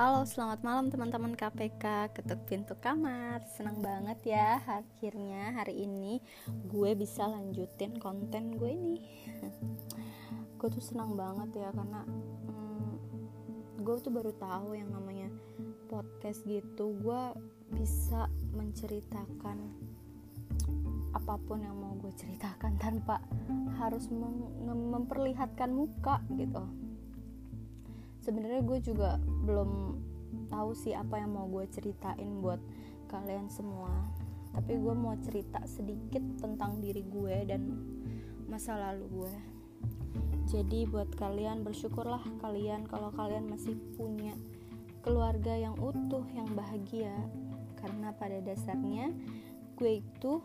Halo, selamat malam teman-teman KPK Ketuk pintu kamar. Senang banget ya Akhirnya hari ini Gue bisa lanjutin konten gue ini. Gue tuh senang banget ya Karena hmm, Gue tuh baru tahu yang namanya Podcast gitu. Gue bisa menceritakan Apa pun yang mau gue ceritakan Tanpa harus mem memperlihatkan muka gitu sebenarnya gue juga belum tahu sih apa yang mau gue ceritain buat kalian semua. Tapi gue mau cerita sedikit tentang diri gue dan masa lalu gue. Jadi buat kalian bersyukurlah kalian kalau kalian masih punya keluarga yang utuh yang bahagia. Karena pada dasarnya gue itu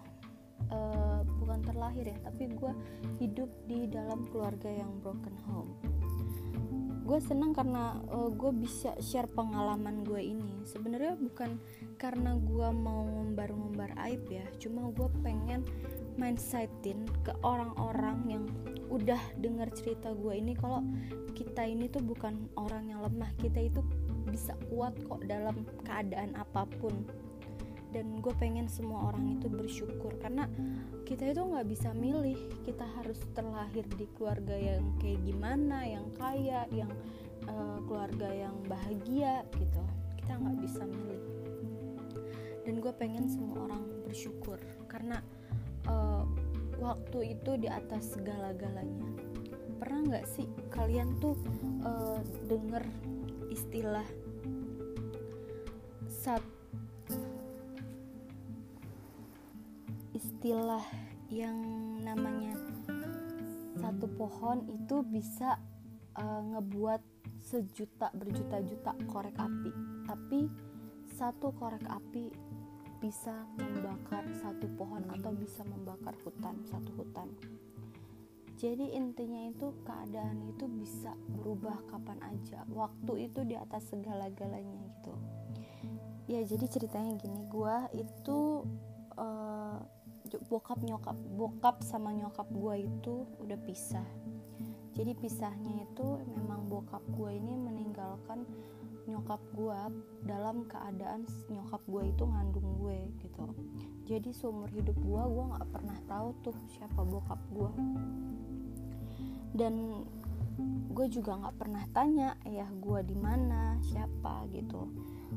uh, bukan terlahir ya tapi gue hidup di dalam keluarga yang broken home gue senang karena uh, gue bisa share pengalaman gue ini. Sebenarnya bukan karena gue mau ngumbar-ngumbar aib ya cuma gue pengen mindsetin ke orang-orang yang udah dengar cerita gue ini kalau kita ini tuh bukan orang yang lemah. Kita itu bisa kuat kok dalam keadaan apa pun dan gue pengen semua orang itu bersyukur. Karena kita itu nggak bisa milih. Kita harus terlahir di keluarga yang kayak gimana yang kaya yang uh, keluarga yang bahagia gitu. Kita nggak bisa milih. Dan gue pengen semua orang bersyukur. Karena uh, waktu itu di atas segala-galanya. Pernah nggak sih kalian tuh uh, denger istilah saat istilah yang namanya satu pohon itu bisa uh, ngebuat sejuta berjuta-juta korek api. Tapi satu korek api bisa membakar satu pohon atau bisa membakar hutan satu hutan. Jadi intinya itu keadaan itu bisa berubah kapan aja waktu itu di atas segala-galanya gitu. Ya jadi ceritanya gini gua itu bokap nyokap bokap sama nyokap gue itu udah pisah. Jadi pisahnya itu memang bokap gue ini meninggalkan nyokap gue dalam keadaan nyokap gue itu ngandung gue gitu. Jadi seumur hidup gue gue nggak pernah tahu tuh siapa bokap gue dan gue juga nggak pernah tanya ayah gue di mana siapa gitu.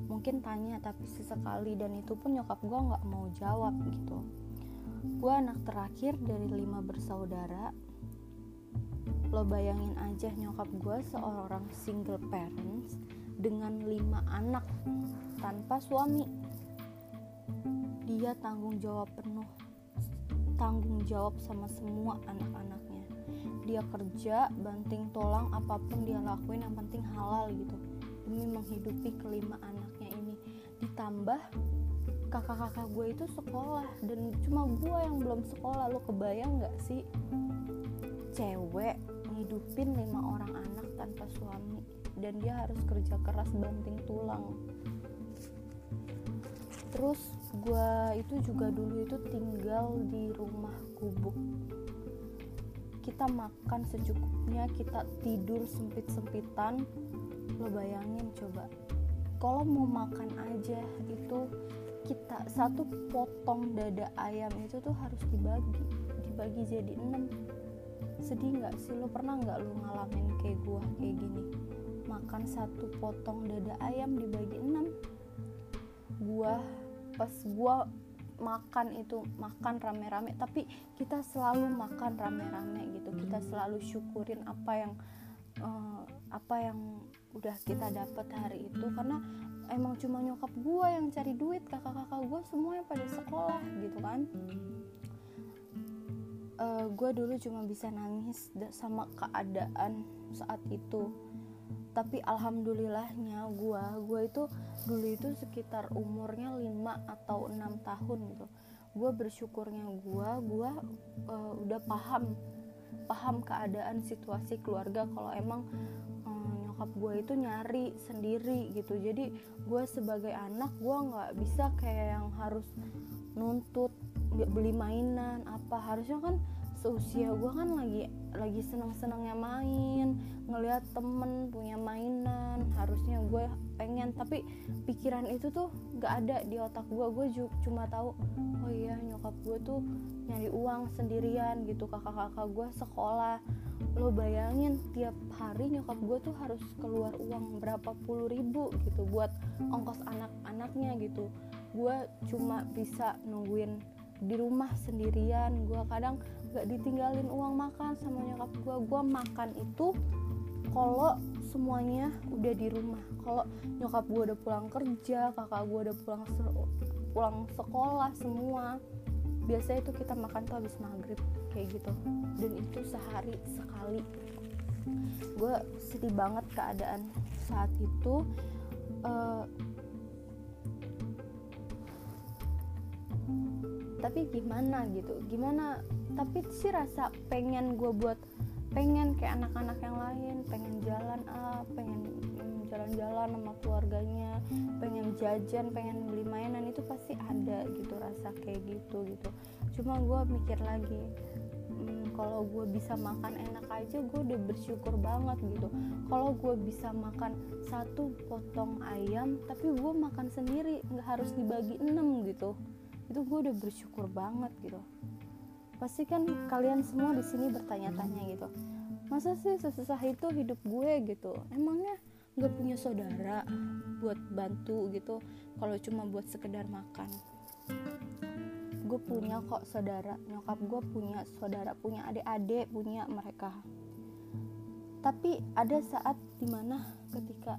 Mungkin tanya tapi sesekali dan itu pun nyokap gue nggak mau jawab gitu gue anak terakhir dari lima bersaudara. Lo bayangin aja nyokap gue seorang single parents dengan lima anak tanpa suami. Dia tanggung jawab penuh tanggung jawab sama semua anak-anaknya. Dia kerja banting tulang apa pun dia lakuin yang penting halal gitu demi menghidupi kelima anaknya ini. Ditambah kakak-kakak gue itu sekolah dan cuma gue yang belum sekolah. Lo kebayang nggak sih? Cewek ngidupin lima orang anak tanpa suami dan dia harus kerja keras banting tulang. Terus gue itu juga dulu itu tinggal di rumah gubuk. Kita makan secukupnya kita tidur sempit-sempitan. Lo bayangin coba. Kalau mau makan aja itu kita satu potong dada ayam itu tuh harus dibagi dibagi jadi enam. Sedih nggak sih? Lo pernah nggak lo ngalamin kayak gua kayak gini? Makan satu potong dada ayam dibagi enam. Gua pas gua makan itu makan rame-rame tapi kita selalu makan rame-rame gitu. Kita selalu syukurin apa yang uh, apa yang udah kita dapat hari itu karena emang cuma nyokap gue yang cari duit kakak-kakak gue semuanya pada sekolah gitu kan. Uh, eh, gue dulu cuma bisa nangis sama keadaan saat itu. Tapi alhamdulillahnya gue gue itu dulu itu sekitar umurnya 5 atau 6 tahun gitu. Gue bersyukurnya gue gue uh, udah paham paham keadaan situasi keluarga kalau emang nyokap gue itu nyari sendiri gitu. Jadi gue sebagai anak gue nggak bisa kayak yang harus nuntut beli mainan apa. Harusnya kan seusia gue kan lagi lagi seneng senengnya main ngelihat temen punya mainan. Harusnya gue pengen. Tapi pikiran itu tuh gak ada di otak gue gue cuma tahu oh iya nyokap gue tuh nyari uang sendirian gitu. Kakak-kakak gue sekolah. Lo bayangin tiap hari nyokap gue tuh harus keluar uang berapa puluh ribu gitu buat ongkos anak-anaknya gitu. Gue cuma bisa nungguin di rumah sendirian. Gue kadang gak ditinggalin uang makan sama nyokap gue gue makan itu kalau semuanya udah di rumah kalau nyokap gue udah pulang kerja kakak gue udah pulang pulang sekolah semua biasanya itu kita makan tuh habis maghrib kayak gitu. Dan itu sehari sekali. Gue sedih banget keadaan saat itu uh, tapi gimana gitu gimana tapi sih rasa pengen gue buat pengen kayak anak-anak yang lain pengen jalan ah pengen jalan-jalan sama keluarganya pengen jajan pengen beli mainan itu pasti ada gitu rasa kayak gitu gitu. Cuma gue mikir lagi hmm, kalau gue bisa makan enak aja gue udah bersyukur banget gitu. Kalau gue bisa makan satu potong ayam tapi gue makan sendiri nggak harus dibagi enam gitu itu gue udah bersyukur banget gitu pasti kan kalian semua di sini bertanya-tanya gitu. Masa sih sesusah itu hidup gue gitu? Emangnya nggak punya saudara buat bantu gitu? Kalau cuma buat sekedar makan. Gue punya kok saudara. Nyokap gue punya saudara punya adik-adik punya mereka. Tapi ada saat di mana ketika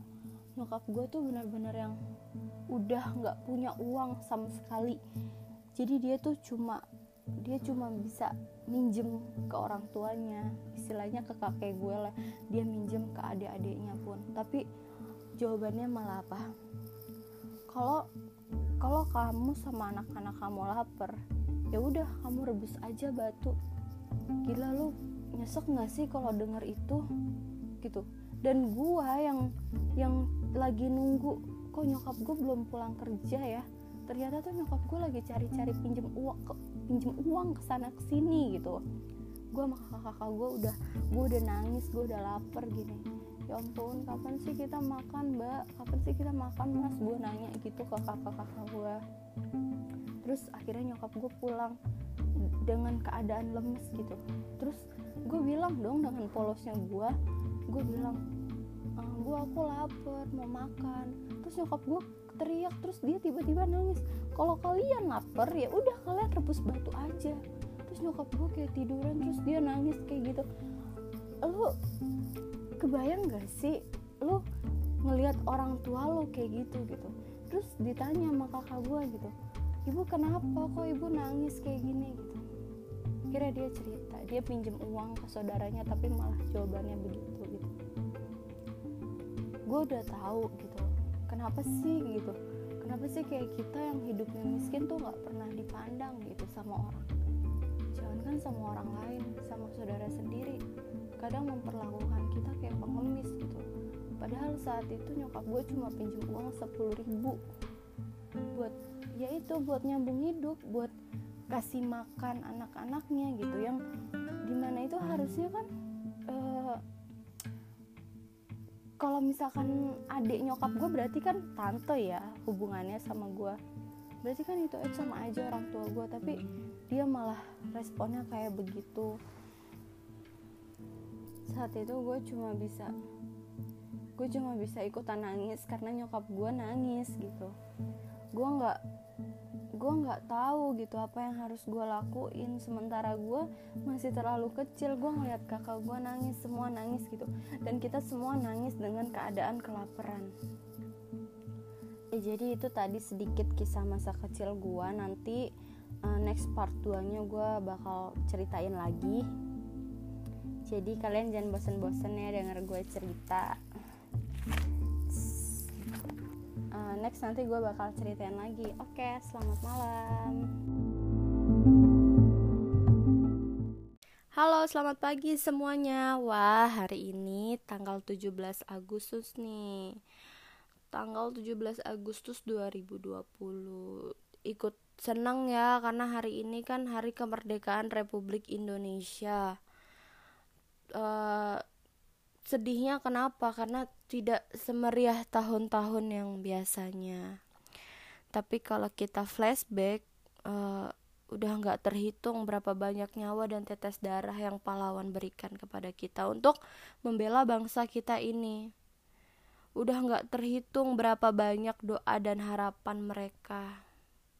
nyokap gue tuh benar-benar yang udah nggak punya uang sama sekali. Jadi dia tuh cuma dia cuma bisa minjem ke orang tuanya istilahnya ke kakek gue lah. Dia minjem ke adik-adiknya pun. Tapi jawabannya malah apa? Kalau kalau kamu sama anak-anak kamu lapar ya udah kamu rebus aja batu. Gila lu nyesek nggak sih kalau denger itu? Gitu. Dan gua yang yang lagi nunggu kok nyokap gue belum pulang kerja ya ternyata tuh nyokap gue lagi cari-cari pinjem uang ke pinjem uang ke sana ke sini gitu. Gue sama kakak-kakak gue udah gue udah nangis gue udah lapar gini. Ya ampun kapan sih kita makan mbak? Kapan sih kita makan mas? Gue nanya gitu ke kakak-kakak gue terus akhirnya nyokap gue pulang dengan keadaan lemes gitu. Terus gue bilang dong dengan polosnya gue gue bilang gue aku lapar mau makan. Terus nyokap gue teriak terus dia tiba-tiba nangis. Kalau kalian lapar ya udah kalian rebus batu aja. Terus nyokap gue kayak tiduran terus dia nangis kayak gitu. Lo kebayang gak sih? Lo ngelihat orang tua lo kayak gitu gitu. Terus ditanya sama kakak gue gitu ibu kenapa kok ibu nangis kayak gini? Gitu. Kira dia cerita dia pinjem uang ke saudaranya tapi malah jawabannya begitu gue udah tahu gitu. Kenapa sih gitu? Kenapa sih kayak kita yang hidupnya miskin tuh nggak pernah dipandang gitu sama orang? Jangan kan sama orang lain sama saudara sendiri. Kadang memperlakukan kita kayak pengemis gitu. Padahal saat itu nyokap gue cuma pinjam uang sepuluh ribu buat ya itu buat nyambung hidup buat kasih makan anak-anaknya gitu. Yang di mana itu harusnya kan kalau misalkan adik nyokap gue berarti kan tante ya hubungannya sama gue berarti kan itu aja sama aja orang tua gue tapi dia malah responnya kayak begitu. Saat itu gue cuma bisa gue cuma bisa ikutan nangis karena nyokap gue nangis gitu. Gue nggak gue nggak tahu gitu apa yang harus gue lakuin. Sementara gue masih terlalu kecil gue ngeliat kakak gue nangis semua nangis gitu. Dan kita semua nangis dengan keadaan kelaparan. Ya, jadi itu tadi sedikit kisah masa kecil gue nanti uh, next part 2 nya gue bakal ceritain lagi. Jadi kalian jangan bosen-bosen ya denger gue cerita uh, next nanti gue bakal ceritain lagi oke okay, selamat malam Halo, selamat pagi semuanya. Wah, hari ini tanggal 17 Agustus nih. Tanggal 17 Agustus 2020. Ikut senang ya karena hari ini kan hari kemerdekaan Republik Indonesia. Uh, sedihnya kenapa? Karena tidak semeriah tahun-tahun yang biasanya. Tapi kalau kita flashback, uh, udah nggak terhitung berapa banyak nyawa dan tetes darah yang pahlawan berikan kepada kita untuk membela bangsa kita ini. Udah nggak terhitung berapa banyak doa dan harapan mereka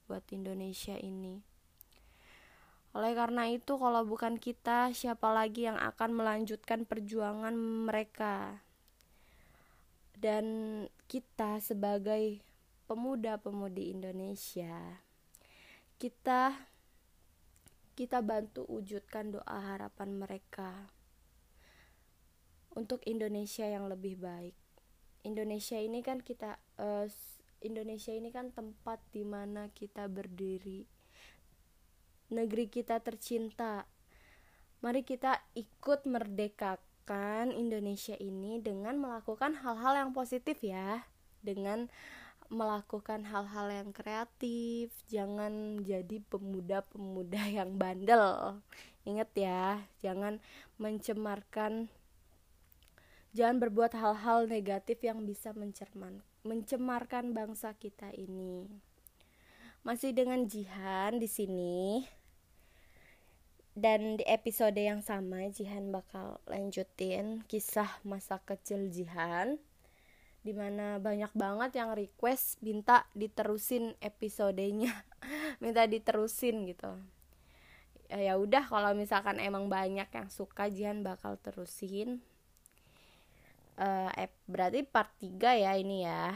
buat Indonesia ini. Oleh karena itu, kalau bukan kita, siapa lagi yang akan melanjutkan perjuangan mereka? Dan kita sebagai pemuda-pemudi Indonesia, kita kita bantu wujudkan doa harapan mereka untuk Indonesia yang lebih baik. Indonesia ini kan kita uh, Indonesia ini kan tempat di mana kita berdiri negeri kita tercinta mari kita ikut merdekakan Indonesia ini dengan melakukan hal-hal yang positif ya dengan melakukan hal-hal yang kreatif jangan jadi pemuda-pemuda yang bandel ingat ya jangan mencemarkan jangan berbuat hal-hal negatif yang bisa mencerman mencemarkan bangsa kita ini. Masih dengan Jihan di sini. Dan di episode yang sama Jihan bakal lanjutin kisah masa kecil Jihan di mana banyak banget yang request minta diterusin episodenya. Minta diterusin gitu. Ya udah kalau misalkan emang banyak yang suka Jihan bakal terusin. Uh, eh, berarti part 3 ya ini ya.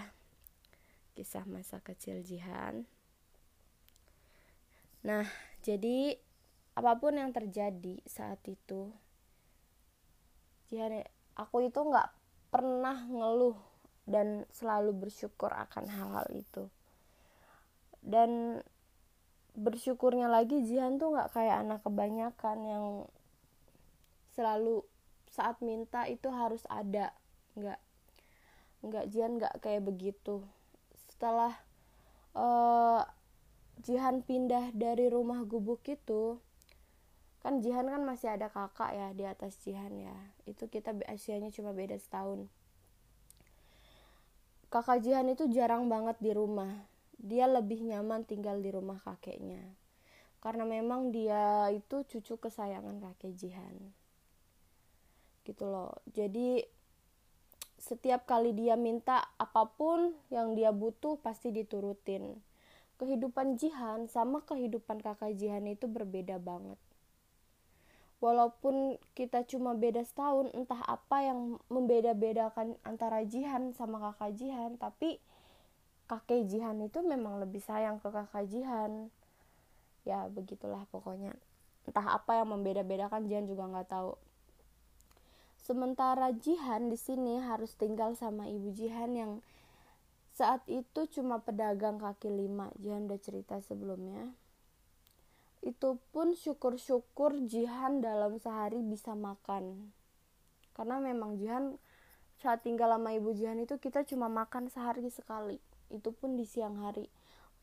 Kisah masa kecil Jihan. Nah jadi apa pun yang terjadi saat itu Jihan aku itu nggak pernah ngeluh dan selalu bersyukur akan hal-hal itu. Dan bersyukurnya lagi Jihan tuh nggak kayak anak kebanyakan yang selalu saat minta itu harus ada. Nggak nggak Jihan nggak kayak begitu. Setelah uh, Jihan pindah dari rumah gubuk itu kan Jihan kan masih ada kakak ya di atas Jihan ya. Itu kita usianya cuma beda setahun. Kakak Jihan itu jarang banget di rumah. Dia lebih nyaman tinggal di rumah kakeknya. Karena memang dia itu cucu kesayangan kakek Jihan. Gitu loh. Jadi setiap kali dia minta apa pun yang dia butuh pasti diturutin. Kehidupan Jihan sama kehidupan kakak Jihan itu berbeda banget. Walaupun kita cuma beda setahun, entah apa yang membeda-bedakan antara Jihan sama kakak Jihan, tapi kakek Jihan itu memang lebih sayang ke kakak Jihan. Ya begitulah pokoknya. Entah apa yang membeda-bedakan Jihan juga nggak tahu Sementara Jihan di sini harus tinggal sama ibu Jihan yang saat itu cuma pedagang kaki lima. Jihan udah cerita sebelumnya. Itu pun syukur-syukur Jihan dalam sehari bisa makan. Karena memang Jihan saat tinggal sama ibu Jihan itu kita cuma makan sehari sekali. Itu pun di siang hari.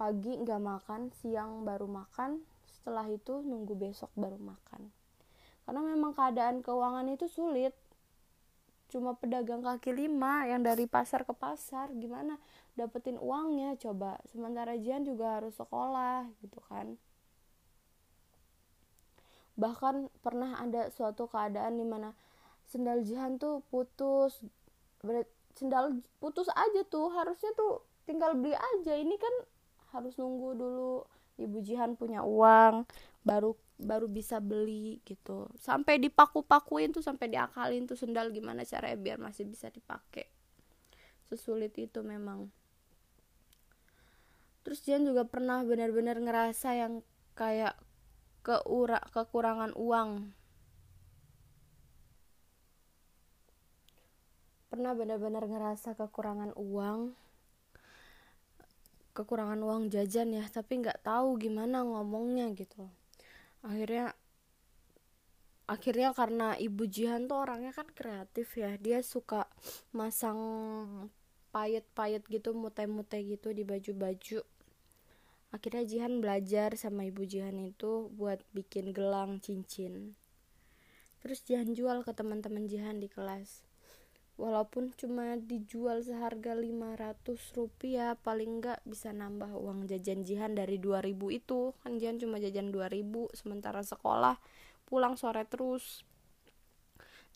Pagi nggak makan, siang baru makan, setelah itu nunggu besok baru makan. Karena memang keadaan keuangan itu sulit cuma pedagang kaki lima yang dari pasar ke pasar gimana dapetin uangnya coba sementara Jian juga harus sekolah gitu kan bahkan pernah ada suatu keadaan di mana sendal Jihan tuh putus. Sendal putus aja tuh harusnya tuh tinggal beli aja. Ini kan harus nunggu dulu ibu Jihan punya uang baru baru bisa beli gitu. Sampai dipaku-pakuin tuh sampai diakalin tuh sendal gimana caranya biar masih bisa dipakai. Sesulit itu memang. Terus Jan juga pernah benar-benar ngerasa yang kayak keura kekurangan uang. Pernah benar-benar ngerasa kekurangan uang? Kekurangan uang jajan ya tapi nggak tahu gimana ngomongnya gitu. Akhirnya akhirnya karena ibu Jihan tuh orangnya kan kreatif ya dia suka masang payet-payet gitu mute-mute gitu di baju-baju akhirnya Jihan belajar sama ibu Jihan itu buat bikin gelang cincin. Terus Jihan jual ke teman-teman Jihan di kelas. Walaupun cuma dijual seharga 500 rupiah paling enggak bisa nambah uang jajan Jihan dari 2000 itu. Kan Jihan cuma jajan 2000 sementara sekolah pulang sore terus.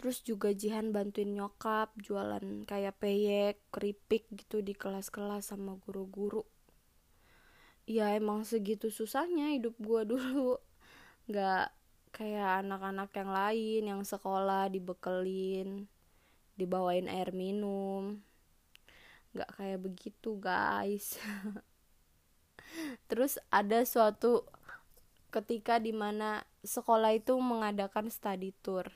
Terus juga Jihan bantuin nyokap jualan kayak peyek keripik gitu di kelas-kelas sama guru-guru ya emang segitu susahnya hidup gue dulu. Nggak kayak anak-anak yang lain yang sekolah dibekelin dibawain air minum. Nggak kayak begitu guys. Terus ada suatu ketika di mana sekolah itu mengadakan study tour.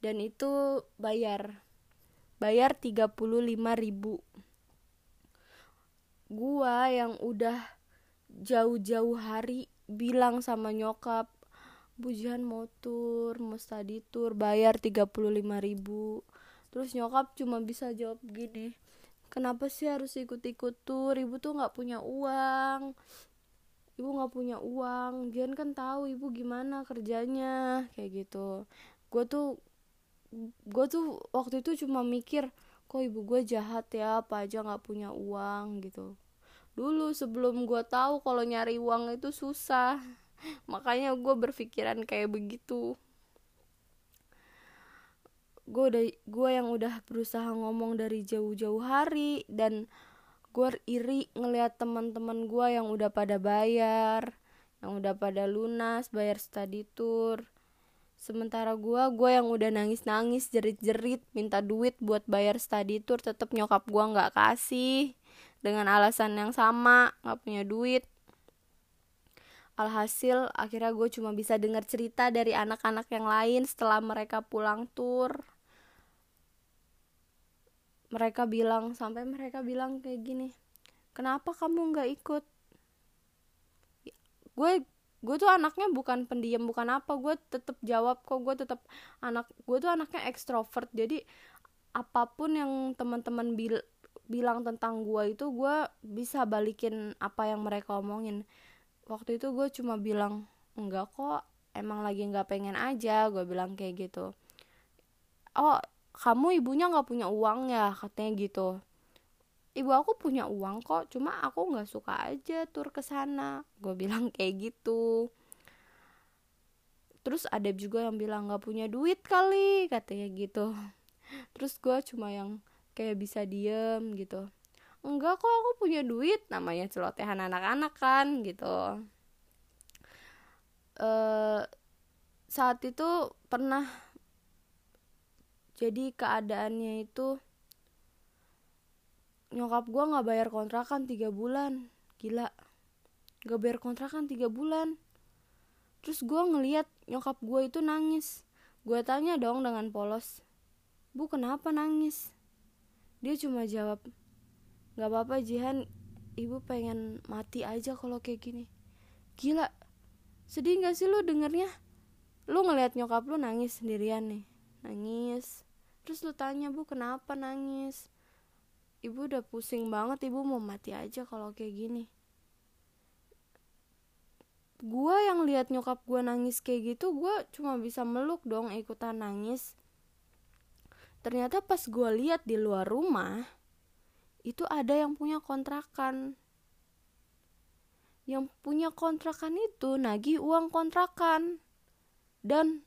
Dan itu bayar bayar 35 ribu. Gua yang udah jauh-jauh hari bilang sama nyokap bujian mau tour mau study tour bayar 35 ribu terus nyokap cuma bisa jawab gini kenapa sih harus ikut-ikut tour ibu tuh nggak punya uang. Ibu nggak punya uang. Jian kan tahu ibu gimana kerjanya. Kayak gitu. Gue tuh gue tuh waktu itu cuma mikir kok ibu gue jahat ya? Apa aja nggak punya uang? Gitu dulu sebelum gue tahu kalau nyari uang itu susah. Makanya gue berpikiran kayak begitu. Gue udah gue yang udah berusaha ngomong dari jauh-jauh hari dan gue iri ngelihat teman-teman gue yang udah pada bayar yang udah pada lunas bayar study tour sementara gue gue yang udah nangis nangis jerit jerit minta duit buat bayar study tour tetap nyokap gue nggak kasih dengan alasan yang sama nggak punya duit. Alhasil akhirnya gue cuma bisa dengar cerita dari anak-anak yang lain setelah mereka pulang tur. Mereka bilang sampai mereka bilang kayak gini kenapa kamu nggak ikut? Gue gue tuh anaknya bukan pendiam bukan apa gue tetap jawab kok gue tetap anak gue tuh anaknya ekstrovert. Jadi apa pun yang teman-teman bil bilang tentang gue itu gue bisa balikin apa yang mereka omongin. Waktu itu gue cuma bilang enggak kok emang lagi nggak pengen aja gue bilang kayak gitu. Oh kamu ibunya nggak punya uang ya? katanya gitu. Ibu aku punya uang kok cuma aku nggak suka aja tur ke sana gue bilang kayak gitu. Terus ada juga yang bilang nggak punya duit kali katanya gitu. Terus gue cuma yang kayak bisa diem gitu. Enggak kok aku punya duit namanya celotehan anak-anak kan gitu. Uh, saat itu pernah jadi keadaannya itu nyokap gue nggak bayar kontrakan tiga bulan. Gila. Nggak bayar kontrakan tiga bulan. Terus gue ngeliat nyokap gue itu nangis. Gue tanya dong dengan polos bu kenapa nangis dia cuma jawab nggak apa-apa Jihan. Ibu pengen mati aja kalau kayak gini. Gila. Sedih nggak sih lu dengernya? Lu ngeliat nyokap lu nangis sendirian nih. Nangis. Terus lu tanya bu kenapa nangis? Ibu udah pusing banget ibu mau mati aja kalau kayak gini. Gua yang lihat nyokap gua nangis kayak gitu gua cuma bisa meluk dong ikutan nangis ternyata pas gue lihat di luar rumah itu ada yang punya kontrakan. Yang punya kontrakan itu nagih uang kontrakan. Dan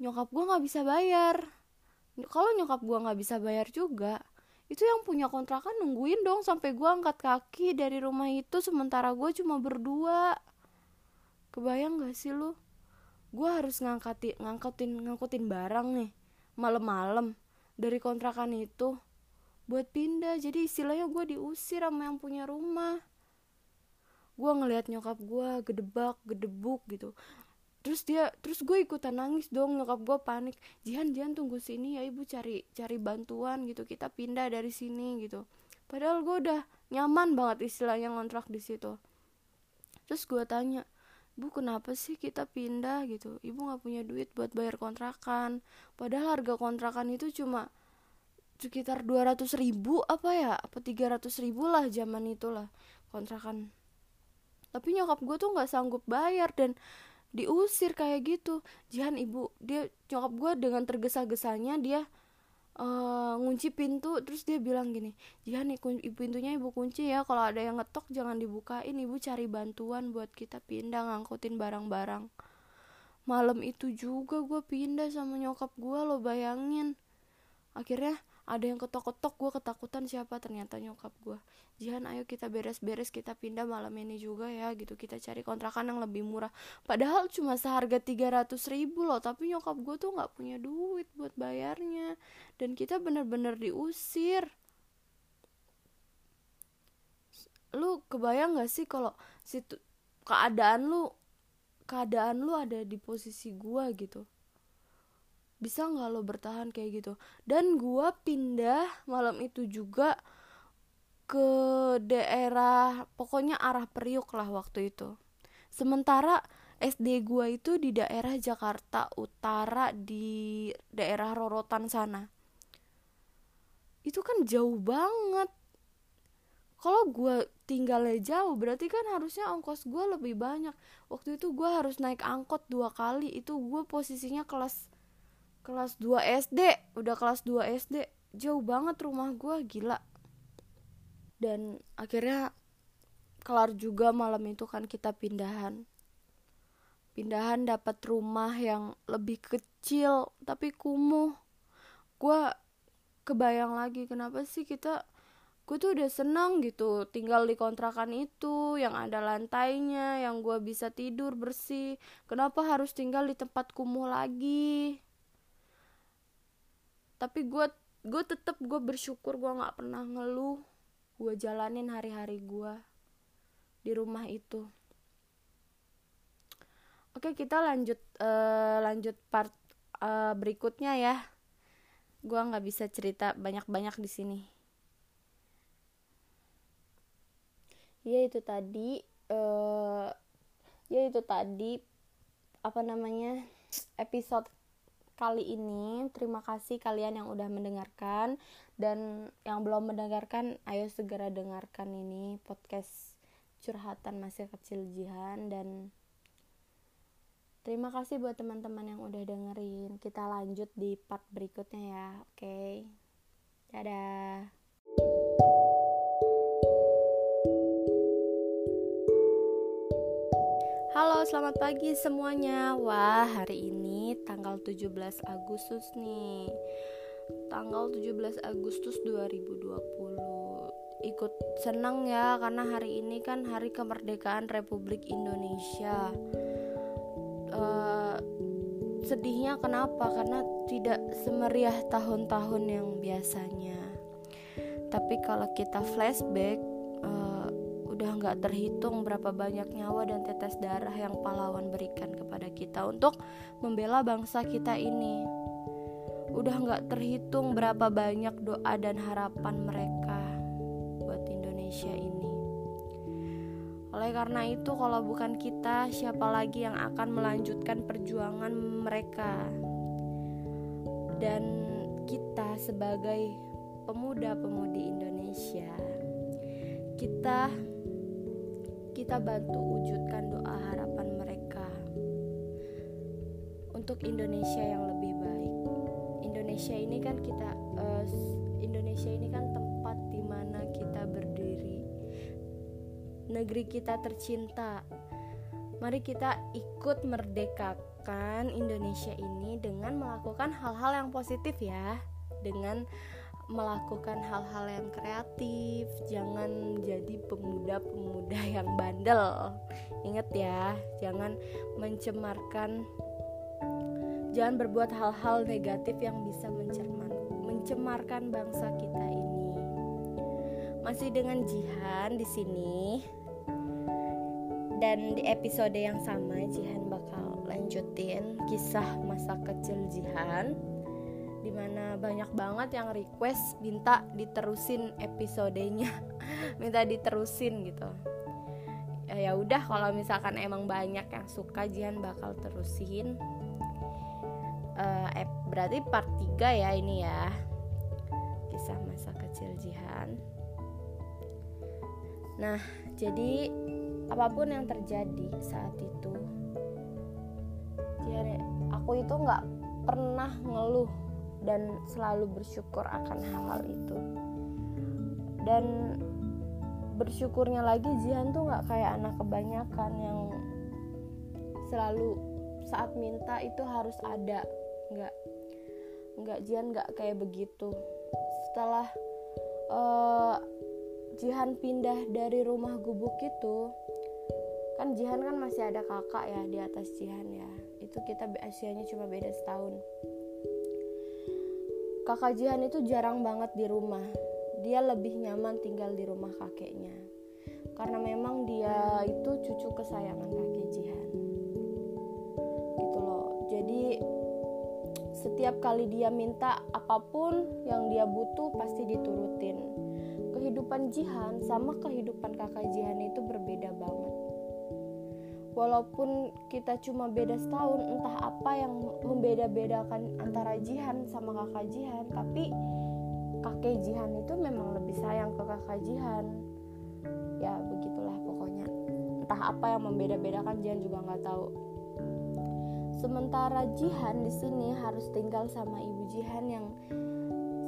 nyokap gue nggak bisa bayar. Kalau nyokap gue nggak bisa bayar juga itu yang punya kontrakan nungguin dong sampai gue angkat kaki dari rumah itu sementara gue cuma berdua. Kebayang gak sih lu? Gue harus ngangkatin ngangkutin ngangkutin barang nih malam-malam dari kontrakan itu buat pindah. Jadi istilahnya gue diusir sama yang punya rumah. Gue ngelihat nyokap gue gedebak gedebuk gitu. Terus dia terus gue ikutan nangis dong. Nyokap gue panik. Jihan Jihan tunggu sini ya ibu. Cari cari bantuan gitu. Kita pindah dari sini gitu. Padahal gue udah nyaman banget istilahnya ngontrak di situ. Terus gue tanya bu kenapa sih kita pindah? gitu. Ibu nggak punya duit buat bayar kontrakan. Padahal harga kontrakan itu cuma sekitar 200 ribu apa ya? Apa 300 ribu lah zaman itulah kontrakan. Tapi nyokap gue tuh nggak sanggup bayar dan diusir kayak gitu. Jihan ibu dia nyokap gue dengan tergesa-gesanya dia uh, ngunci pintu terus dia bilang gini Jihan nih pintunya ibu kunci ya kalau ada yang ngetok jangan dibukain ibu cari bantuan buat kita pindah ngangkutin barang-barang. Malam itu juga gue pindah sama nyokap gue lo bayangin. Akhirnya ada yang ketok-ketok gue ketakutan siapa? Ternyata nyokap gue Jihan ayo kita beres-beres kita pindah malam ini juga ya gitu. Kita cari kontrakan yang lebih murah. Padahal cuma seharga 300 ribu loh tapi nyokap gue tuh nggak punya duit buat bayarnya. Dan kita bener-bener diusir. Lu kebayang gak sih kalau situ keadaan lu keadaan lu ada di posisi gue gitu bisa nggak lo bertahan kayak gitu? Dan gue pindah malam itu juga ke daerah pokoknya arah Priuk lah waktu itu. Sementara SD gue itu di daerah Jakarta Utara di daerah Rorotan sana. Itu kan jauh banget. Kalau gue tinggalnya jauh berarti kan harusnya ongkos gue lebih banyak. Waktu itu gue harus naik angkot dua kali itu gue posisinya kelas kelas 2 SD udah kelas 2 SD jauh banget rumah gue gila. Dan akhirnya kelar juga malam itu kan kita pindahan. Pindahan dapat rumah yang lebih kecil tapi kumuh. Gue kebayang lagi kenapa sih kita gue tuh udah seneng gitu tinggal di kontrakan itu yang ada lantainya yang gue bisa tidur bersih. Kenapa harus tinggal di tempat kumuh lagi tapi gue gue tetap gue bersyukur gue nggak pernah ngeluh. Gue jalanin hari-hari gue di rumah itu. Oke kita lanjut uh, lanjut part uh, berikutnya ya. Gue nggak bisa cerita banyak-banyak di sini. Ya itu tadi uh, ya itu tadi apa namanya episode kali ini. Terima kasih kalian yang udah mendengarkan dan yang belum mendengarkan ayo segera dengarkan ini podcast curhatan masih kecil Jihan dan terima kasih buat teman-teman yang udah dengerin. Kita lanjut di part berikutnya ya. Oke. Okay. Dadah. Halo, selamat pagi semuanya. Wah, hari ini tanggal 17 Agustus nih. Tanggal 17 Agustus 2020. Ikut senang ya karena hari ini kan hari kemerdekaan Republik Indonesia. Uh, sedihnya kenapa? Karena tidak semeriah tahun-tahun yang biasanya. Tapi kalau kita flashback udah nggak terhitung berapa banyak nyawa dan tetes darah yang pahlawan berikan kepada kita untuk membela bangsa kita ini. Udah nggak terhitung berapa banyak doa dan harapan mereka buat Indonesia ini. Oleh karena itu, kalau bukan kita, siapa lagi yang akan melanjutkan perjuangan mereka? Dan kita sebagai pemuda-pemudi Indonesia, kita kita bantu wujudkan doa harapan mereka untuk Indonesia yang lebih baik. Indonesia ini kan kita uh, Indonesia ini kan tempat di mana kita berdiri. Negeri kita tercinta. Mari kita ikut merdekakan Indonesia ini dengan melakukan hal-hal yang positif ya. Dengan melakukan hal-hal yang kreatif, jangan jadi pemuda-pemuda yang bandel. Ingat ya, jangan mencemarkan jangan berbuat hal-hal negatif yang bisa mencerman, mencemarkan bangsa kita ini. Masih dengan Jihan di sini. Dan di episode yang sama Jihan bakal lanjutin kisah masa kecil Jihan di mana banyak banget yang request minta diterusin episodenya. Minta diterusin gitu. Ya, ya udah kalau misalkan emang banyak yang suka Jihan bakal terusin. Uh, berarti part 3 ya ini ya. Kisah masa kecil Jihan. Nah jadi apa pun yang terjadi saat itu jadi aku itu nggak pernah ngeluh dan selalu bersyukur akan hal-hal itu. Dan bersyukurnya lagi Jihan tuh nggak kayak anak kebanyakan yang selalu saat minta itu harus ada. Nggak nggak Jihan nggak kayak begitu. Setelah uh, Jihan pindah dari rumah gubuk itu kan Jihan kan masih ada kakak ya di atas Jihan ya. Itu kita usianya cuma beda setahun kakak Jihan itu jarang banget di rumah. Dia lebih nyaman tinggal di rumah kakeknya. Karena memang dia itu cucu kesayangan kakek Jihan. Gitu loh. Jadi setiap kali dia minta apa pun yang dia butuh pasti diturutin. Kehidupan Jihan sama kehidupan kakak Jihan itu berbeda banget walaupun kita cuma beda setahun entah apa yang membeda-bedakan antara Jihan sama kakak Jihan tapi kakek Jihan itu memang lebih sayang ke kakak Jihan. Ya begitulah pokoknya. Entah apa yang membeda-bedakan Jihan juga nggak tahu. Sementara Jihan di sini harus tinggal sama ibu Jihan yang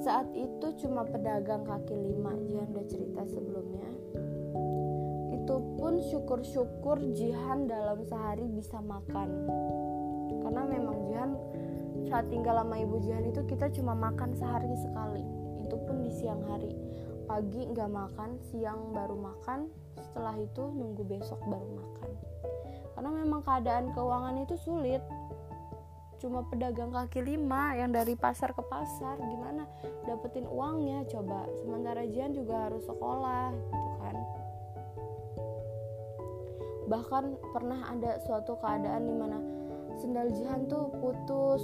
saat itu cuma pedagang kaki lima. Jihan udah cerita sebelumnya. itu pun syukur-syukur Jihan dalam sehari bisa makan. Karena memang Jihan saat tinggal sama ibu Jihan itu kita cuma makan sehari sekali. Itu pun di siang hari. Pagi nggak makan siang baru makan setelah itu nunggu besok baru makan. Karena memang keadaan keuangan itu sulit. Cuma pedagang kaki lima yang dari pasar ke pasar gimana dapetin uangnya coba. Sementara Jian juga harus sekolah gitu kan bahkan pernah ada suatu keadaan di mana sendal Jihan tuh putus.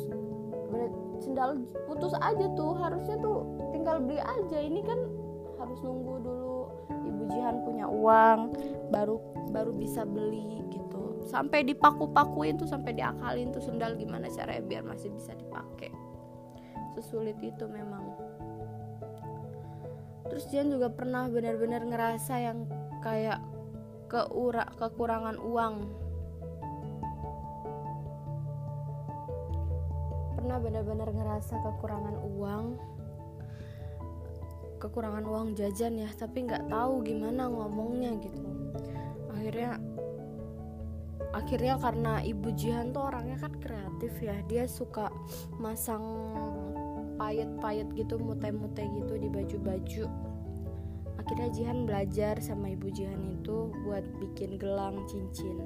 Sendal putus aja tuh harusnya tuh tinggal beli aja. Ini kan harus nunggu dulu ibu Jihan punya uang baru baru bisa beli gitu. Sampai dipaku-pakuin tuh sampai diakalin tuh sendal gimana caranya biar masih bisa dipakai. Sesulit itu memang. Terus Jihan juga pernah benar-benar ngerasa yang kayak keura kekurangan uang. Pernah benar-benar ngerasa kekurangan uang? Kekurangan uang jajan ya tapi nggak tahu gimana ngomongnya gitu. Akhirnya akhirnya karena ibu Jihan tuh orangnya kan kreatif ya dia suka masang payet-payet gitu mute-mute gitu di baju-baju akhirnya Jihan belajar sama ibu Jihan itu buat bikin gelang cincin.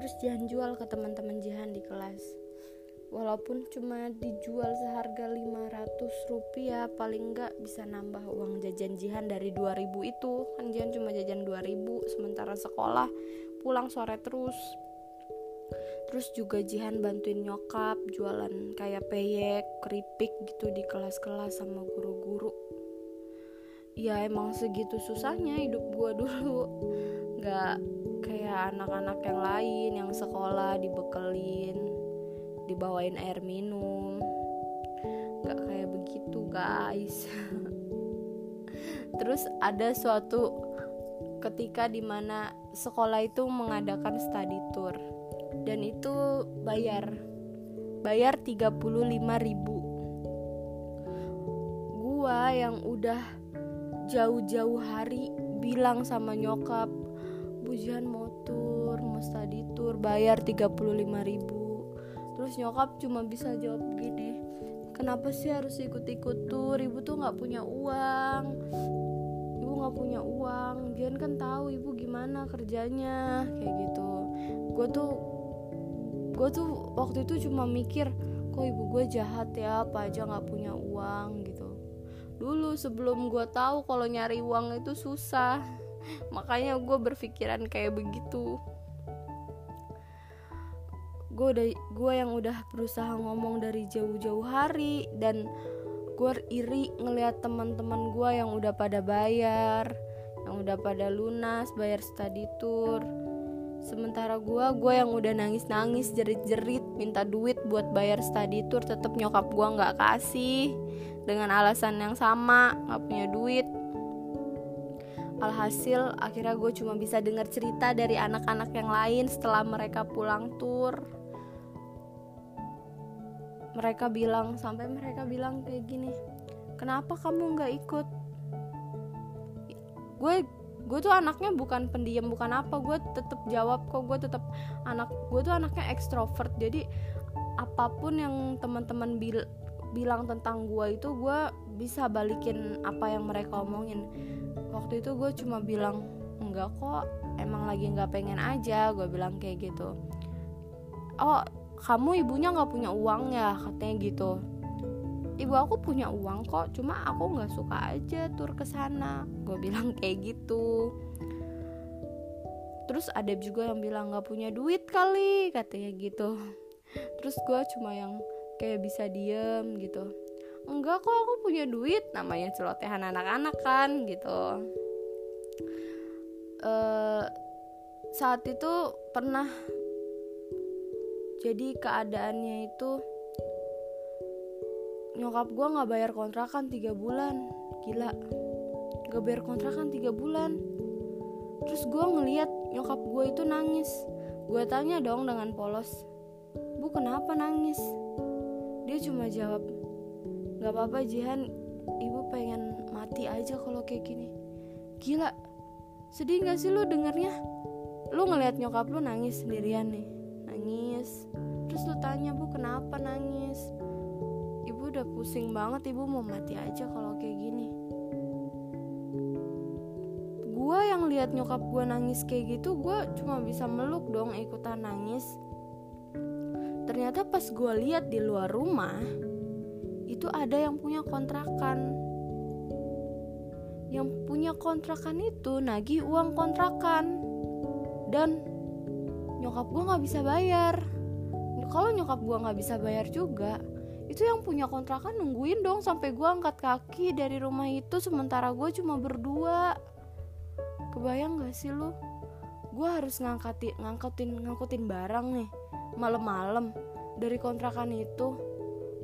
Terus Jihan jual ke teman-teman Jihan di kelas. Walaupun cuma dijual seharga 500 rupiah paling enggak bisa nambah uang jajan Jihan dari 2000 itu. Kan Jihan cuma jajan 2000 sementara sekolah pulang sore terus. Terus juga Jihan bantuin nyokap jualan kayak peyek keripik gitu di kelas-kelas sama guru-guru ya emang segitu susahnya hidup gua dulu. Nggak kayak anak-anak yang lain yang sekolah dibekelin dibawain air minum. Nggak kayak begitu guys. Terus ada suatu ketika di mana sekolah itu mengadakan study tour. Dan itu bayar bayar 35 ribu. Gua yang udah jauh-jauh hari bilang sama nyokap bujian mau tour mau study tour bayar 35 ribu. Terus nyokap cuma bisa jawab gini kenapa sih harus ikut-ikut tur ibu tuh nggak punya uang. Ibu nggak punya uang. Jian kan tahu ibu gimana kerjanya. Kayak gitu. Gue tuh gue tuh waktu itu cuma mikir kok ibu gue jahat ya? Apa aja nggak punya uang gitu dulu sebelum gue tahu kalau nyari uang itu susah. Makanya gue berpikiran kayak begitu. Gue udah gue yang udah berusaha ngomong dari jauh-jauh hari dan gue iri ngelihat teman-teman gue yang udah pada bayar yang udah pada lunas bayar study tour. Sementara gue gue yang udah nangis-nangis jerit-jerit minta duit buat bayar study tour tetap nyokap gue nggak kasih dengan alasan yang sama nggak punya duit. Alhasil akhirnya gue cuma bisa dengar cerita dari anak-anak yang lain setelah mereka pulang tur. Mereka bilang sampai mereka bilang kayak gini kenapa kamu nggak ikut? Gue gue tuh anaknya bukan pendiam bukan apa gue tetap jawab kok gue tetap anak gue tuh anaknya ekstrovert. Jadi apa pun yang teman-teman bil bilang tentang gue itu gue bisa balikin apa yang mereka omongin. Waktu itu gue cuma bilang enggak kok emang lagi nggak pengen aja gue bilang kayak gitu. Oh kamu ibunya nggak punya uang ya? katanya gitu. Ibu aku punya uang kok cuma aku nggak suka aja tur ke sana gue bilang kayak gitu. Terus ada juga yang bilang nggak punya duit kali katanya gitu. Terus gue cuma yang kayak bisa diem gitu. Enggak kok aku punya duit namanya celotehan anak-anak kan gitu. Uh, saat itu pernah jadi keadaannya itu nyokap gue nggak bayar kontrakan tiga bulan. Gila. Gak bayar kontrakan tiga bulan. Terus gue ngeliat nyokap gue itu nangis. Gue tanya dong dengan polos bu kenapa nangis dia cuma jawab nggak apa-apa Jihan. Ibu pengen mati aja kalau kayak gini. Gila. Sedih gak sih lu dengernya? Lu ngeliat nyokap lu nangis sendirian nih. Nangis. Terus lu tanya bu kenapa nangis? Ibu udah pusing banget ibu mau mati aja kalau kayak gini. Gue yang lihat nyokap gue nangis kayak gitu gue cuma bisa meluk dong ikutan nangis ternyata pas gue lihat di luar rumah itu ada yang punya kontrakan. Yang punya kontrakan itu nagih uang kontrakan. Dan nyokap gue nggak bisa bayar. Kalau nyokap gue nggak bisa bayar juga itu yang punya kontrakan nungguin dong sampai gue angkat kaki dari rumah itu sementara gue cuma berdua. Kebayang gak sih lo gue harus ngangkatin ngangkutin ngangkutin barang nih malam-malam dari kontrakan itu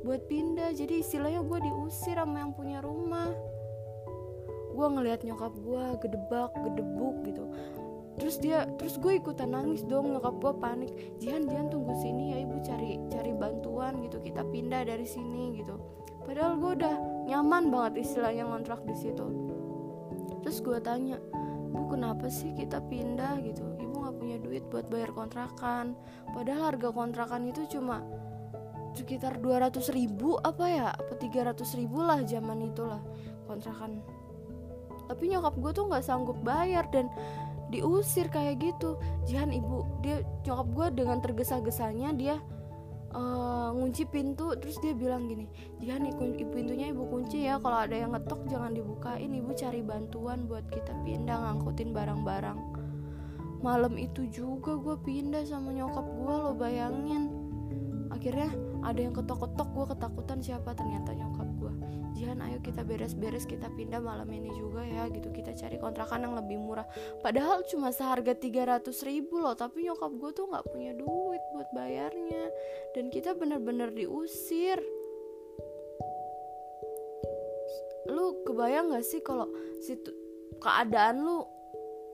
buat pindah. Jadi istilahnya gue diusir sama yang punya rumah. Gue ngelihat nyokap gue gedebak gedebuk gitu. Terus dia terus gue ikutan nangis dong nyokap gue panik. Jihan Jihan tunggu sini ya ibu cari cari bantuan gitu. Kita pindah dari sini gitu. Padahal gue udah nyaman banget istilahnya ngontrak di situ. Terus gue tanya bu kenapa sih kita pindah? gitu punya duit buat bayar kontrakan. Padahal harga kontrakan itu cuma sekitar 200 ribu apa ya? Apa 300 ribu lah zaman itulah kontrakan. Tapi nyokap gue tuh nggak sanggup bayar dan diusir kayak gitu. Jihan ibu dia nyokap gue dengan tergesa-gesanya dia uh, ngunci pintu. Terus dia bilang gini Jihan ibu pintunya ibu kunci ya. Kalau ada yang ngetok jangan dibukain. Ibu cari bantuan buat kita pindah ngangkutin barang-barang malam itu juga gue pindah sama nyokap gue lo bayangin. Akhirnya ada yang ketok-ketok gue ketakutan siapa ternyata nyokap gue Jihan ayo kita beres-beres kita pindah malam ini juga ya gitu. Kita cari kontrakan yang lebih murah. Padahal cuma seharga 300 ribu loh tapi nyokap gue tuh nggak punya duit buat bayarnya. Dan kita bener-bener diusir. Lu kebayang gak sih kalau situ keadaan lu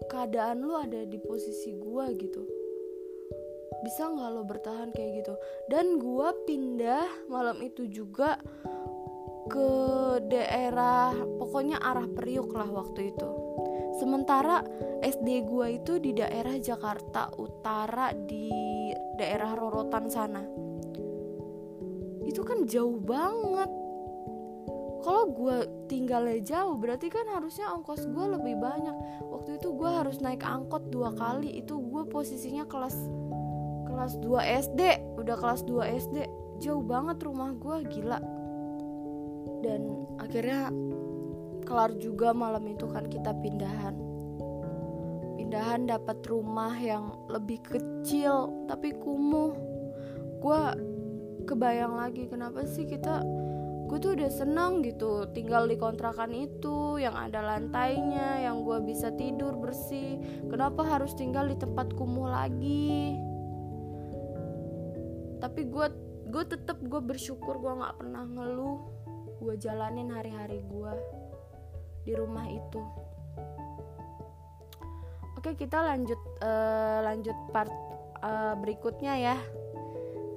keadaan lu ada di posisi gue gitu. Bisa nggak lo bertahan kayak gitu? Dan gue pindah malam itu juga ke daerah pokoknya arah Priuk lah waktu itu. Sementara SD gue itu di daerah Jakarta Utara di daerah Rorotan sana. Itu kan jauh banget kalau gue tinggalnya jauh berarti kan harusnya ongkos gue lebih banyak. Waktu itu gue harus naik angkot dua kali. Itu gue posisinya kelas kelas 2 SD udah kelas 2 SD jauh banget rumah gue gila. Dan akhirnya kelar juga malam itu kan kita pindahan. Pindahan dapat rumah yang lebih kecil tapi kumuh. Gue kebayang lagi kenapa sih kita gue tuh udah seneng gitu tinggal di kontrakan itu yang ada lantainya yang gue bisa tidur bersih kenapa harus tinggal di tempat kumuh lagi tapi gue gue tetap gue bersyukur gue nggak pernah ngeluh gue jalanin hari-hari gue di rumah itu Oke, kita lanjut uh, lanjut part uh, berikutnya ya.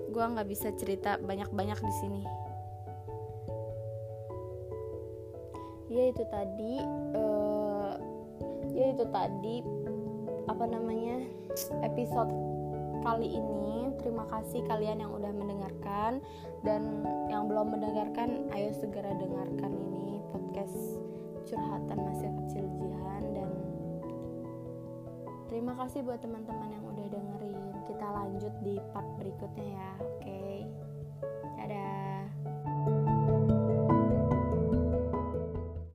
Gua nggak bisa cerita banyak-banyak di sini. Ya itu tadi, uh, ya itu tadi apa namanya episode kali ini. Terima kasih kalian yang udah mendengarkan dan yang belum mendengarkan, ayo segera dengarkan ini podcast curhatan masih kecil Jihan dan Terima kasih buat teman-teman yang udah dengerin. Kita lanjut di part berikutnya ya. Oke. Okay? Dadah.